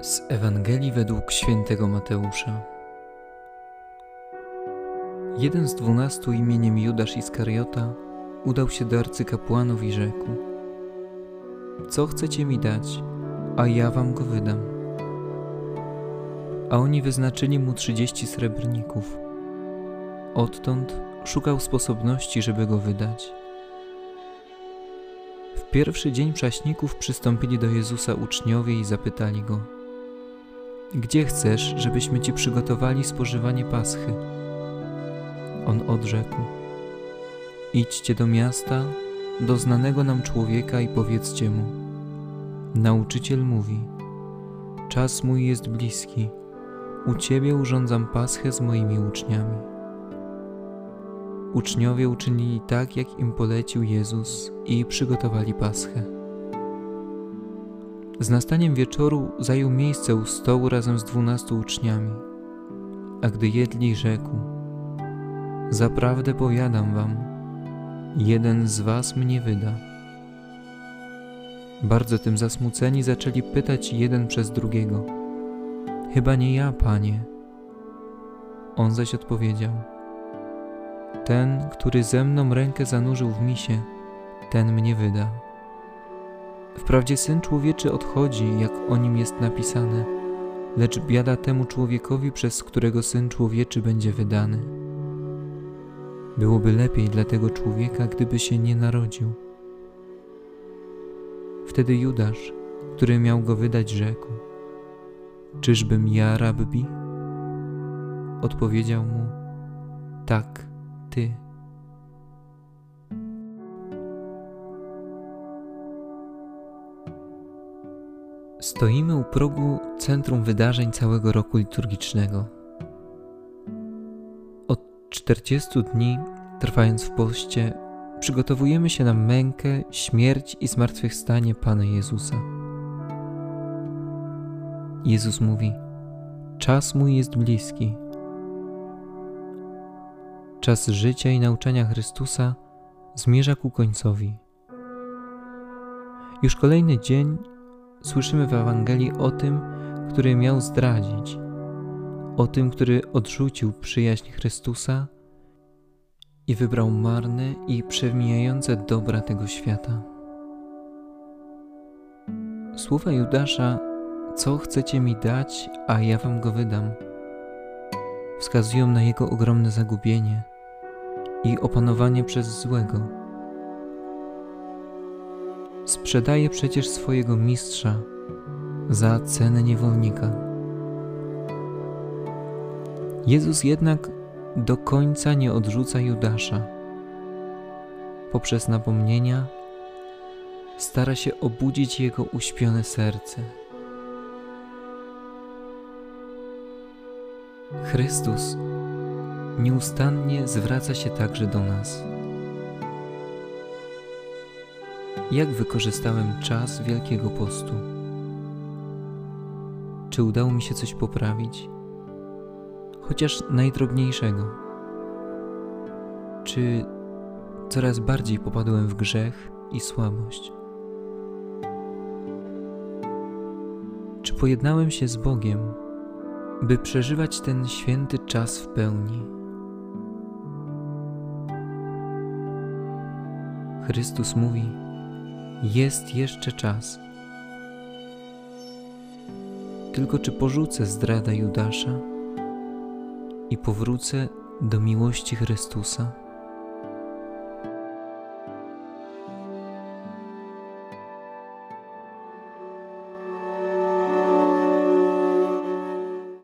Z Ewangelii według świętego Mateusza. Jeden z dwunastu imieniem Judasz Iskariota udał się do arcykapłanów i rzekł: Co chcecie mi dać, a ja wam go wydam. A oni wyznaczyli mu trzydzieści srebrników. Odtąd szukał sposobności, żeby go wydać. W pierwszy dzień prześników przystąpili do Jezusa uczniowie i zapytali go: Gdzie chcesz, żebyśmy ci przygotowali spożywanie paschy? On odrzekł: Idźcie do miasta, do znanego nam człowieka i powiedzcie mu: Nauczyciel mówi: Czas mój jest bliski. U ciebie urządzam paschę z moimi uczniami. Uczniowie uczynili tak, jak im polecił Jezus i przygotowali paschę. Z nastaniem wieczoru zajął miejsce u stołu razem z dwunastu uczniami, a gdy jedli, rzekł: Zaprawdę powiadam wam, jeden z was mnie wyda. Bardzo tym zasmuceni zaczęli pytać jeden przez drugiego: Chyba nie ja, panie. On zaś odpowiedział: ten, który ze mną rękę zanurzył w misie, ten mnie wyda. Wprawdzie Syn Człowieczy odchodzi, jak o nim jest napisane, lecz biada temu człowiekowi, przez którego Syn Człowieczy będzie wydany. Byłoby lepiej dla tego człowieka, gdyby się nie narodził. Wtedy Judasz, który miał go wydać, rzekł: Czyżbym ja rabbi? Odpowiedział mu: Tak ty. Stoimy u progu centrum wydarzeń całego roku liturgicznego. Od 40 dni, trwając w poście, przygotowujemy się na mękę, śmierć i zmartwychwstanie Pana Jezusa. Jezus mówi: Czas mój jest bliski Czas życia i nauczania Chrystusa zmierza ku końcowi. Już kolejny dzień słyszymy w Ewangelii o tym, który miał zdradzić, o tym, który odrzucił przyjaźń Chrystusa i wybrał marne i przemijające dobra tego świata. Słowa Judasza, co chcecie mi dać, a ja wam go wydam, wskazują na jego ogromne zagubienie i opanowanie przez złego. Sprzedaje przecież swojego mistrza za cenę niewolnika. Jezus jednak do końca nie odrzuca Judasza. Poprzez napomnienia stara się obudzić jego uśpione serce. Chrystus nieustannie zwraca się także do nas. Jak wykorzystałem czas Wielkiego Postu? Czy udało mi się coś poprawić? Chociaż najdrobniejszego. Czy coraz bardziej popadłem w grzech i słabość? Czy pojednałem się z Bogiem, by przeżywać ten święty czas w pełni? Chrystus mówi: Jest jeszcze czas. Tylko czy porzucę zdrada Judasza i powrócę do miłości Chrystusa?